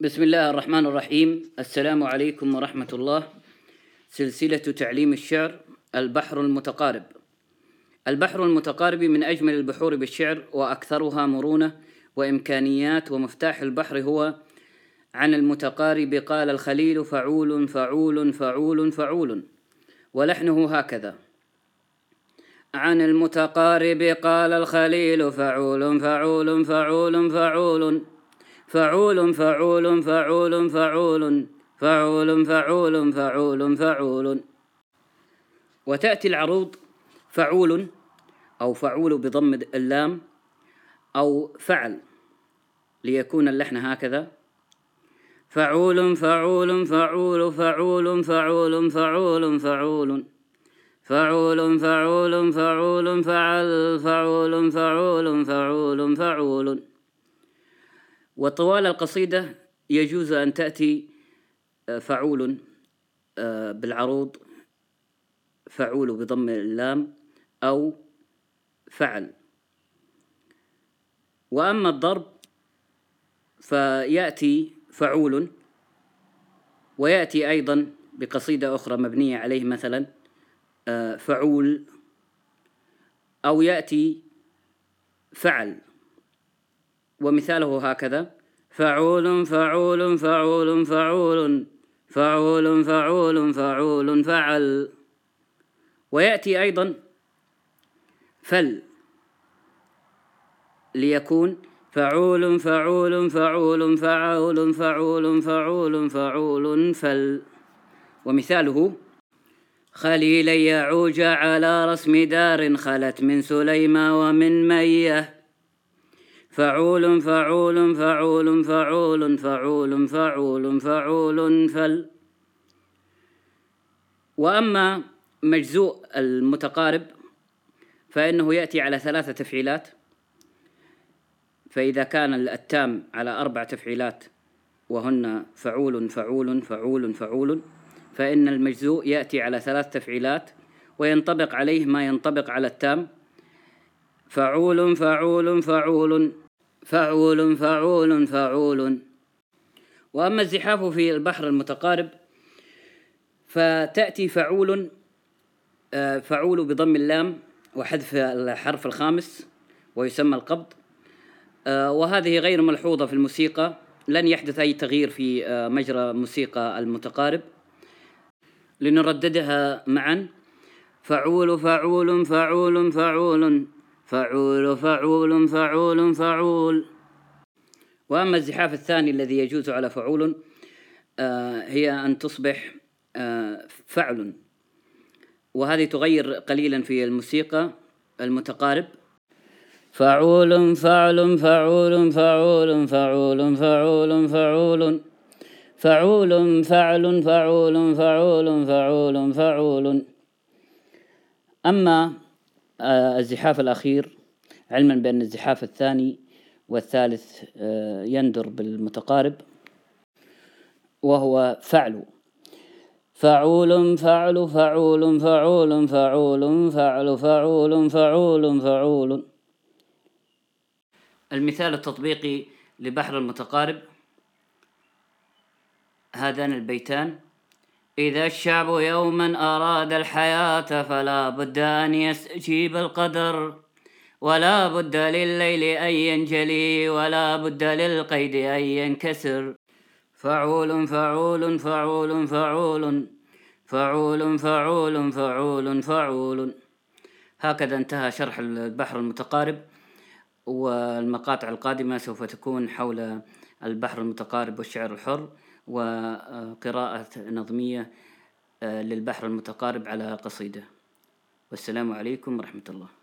بسم الله الرحمن الرحيم السلام عليكم ورحمة الله سلسلة تعليم الشعر البحر المتقارب البحر المتقارب من أجمل البحور بالشعر وأكثرها مرونة وإمكانيات ومفتاح البحر هو عن المتقارب قال الخليل فعول فعول فعول فعول ولحنه هكذا عن المتقارب قال الخليل فعول فعول فعول فعول فعول فعول فعول فعول فعول فعول فعول فعول وتأتي العروض فعول أو فعول بضم اللام أو فعل ليكون اللحن هكذا فعول فعول فعول فعول فعول فعول فعول فعول فعول فعول فعل فعول فعول فعول فعول وطوال القصيدة يجوز أن تأتي آه، فعول آه، بالعروض فعول بضم اللام أو فعل. وأما الضرب فيأتي فعول ويأتي أيضا بقصيدة أخرى مبنية عليه مثلا آه، فعول أو يأتي فعل. ومثاله هكذا فعول فعول فعول فعول فعول فعول فعول فعل ويأتي أيضا فل ليكون فعول فعول فعول فعول فعول فعول فعول فل ومثاله خليلا يعوج على رسم دار خلت من سليمى ومن ميه فعول فعول فعول فعول فعول فعول فعول فل وأما مجزوء المتقارب فإنه يأتي على ثلاثة تفعيلات فإذا كان التام على أربع تفعيلات وهن فعول فعول فعول فعول فإن المجزوء يأتي على ثلاث تفعيلات وينطبق عليه ما ينطبق على التام فعول فعول فعول فعول فعول فعول. وأما الزحاف في البحر المتقارب فتأتي فعول آه، فعول بضم اللام وحذف الحرف الخامس ويسمى القبض. آه، وهذه غير ملحوظة في الموسيقى لن يحدث أي تغيير في آه، مجرى موسيقى المتقارب. لنرددها معا. فعول فعول فعول فعول. فعول فعول فعول فعول. وأما الزحاف الثاني الذي يجوز على فعول آه هي أن تصبح آه فعل. وهذه تغير قليلا في الموسيقى المتقارب. فعول فعل فعول فعول فعول فعول فعول. فعول فعل فعول فعول فعول فعول. أما الزحاف الأخير علما بأن الزحاف الثاني والثالث آه، يندر بالمتقارب وهو فعل. فعول فعل فعول فعول فعول فعل فعول فعول فعول. المثال التطبيقي لبحر المتقارب هذان البيتان. إذا الشعب يوما أراد الحياة فلا بد أن يستجيب القدر ولا بد لليل أن ينجلي ولا بد للقيد أن ينكسر. فعول فعول فعول فعول فعول فعول فعول فعول. هكذا انتهى شرح البحر المتقارب والمقاطع القادمة سوف تكون حول البحر المتقارب والشعر الحر. وقراءة نظمية آه، للبحر المتقارب على قصيدة. والسلام عليكم ورحمة الله.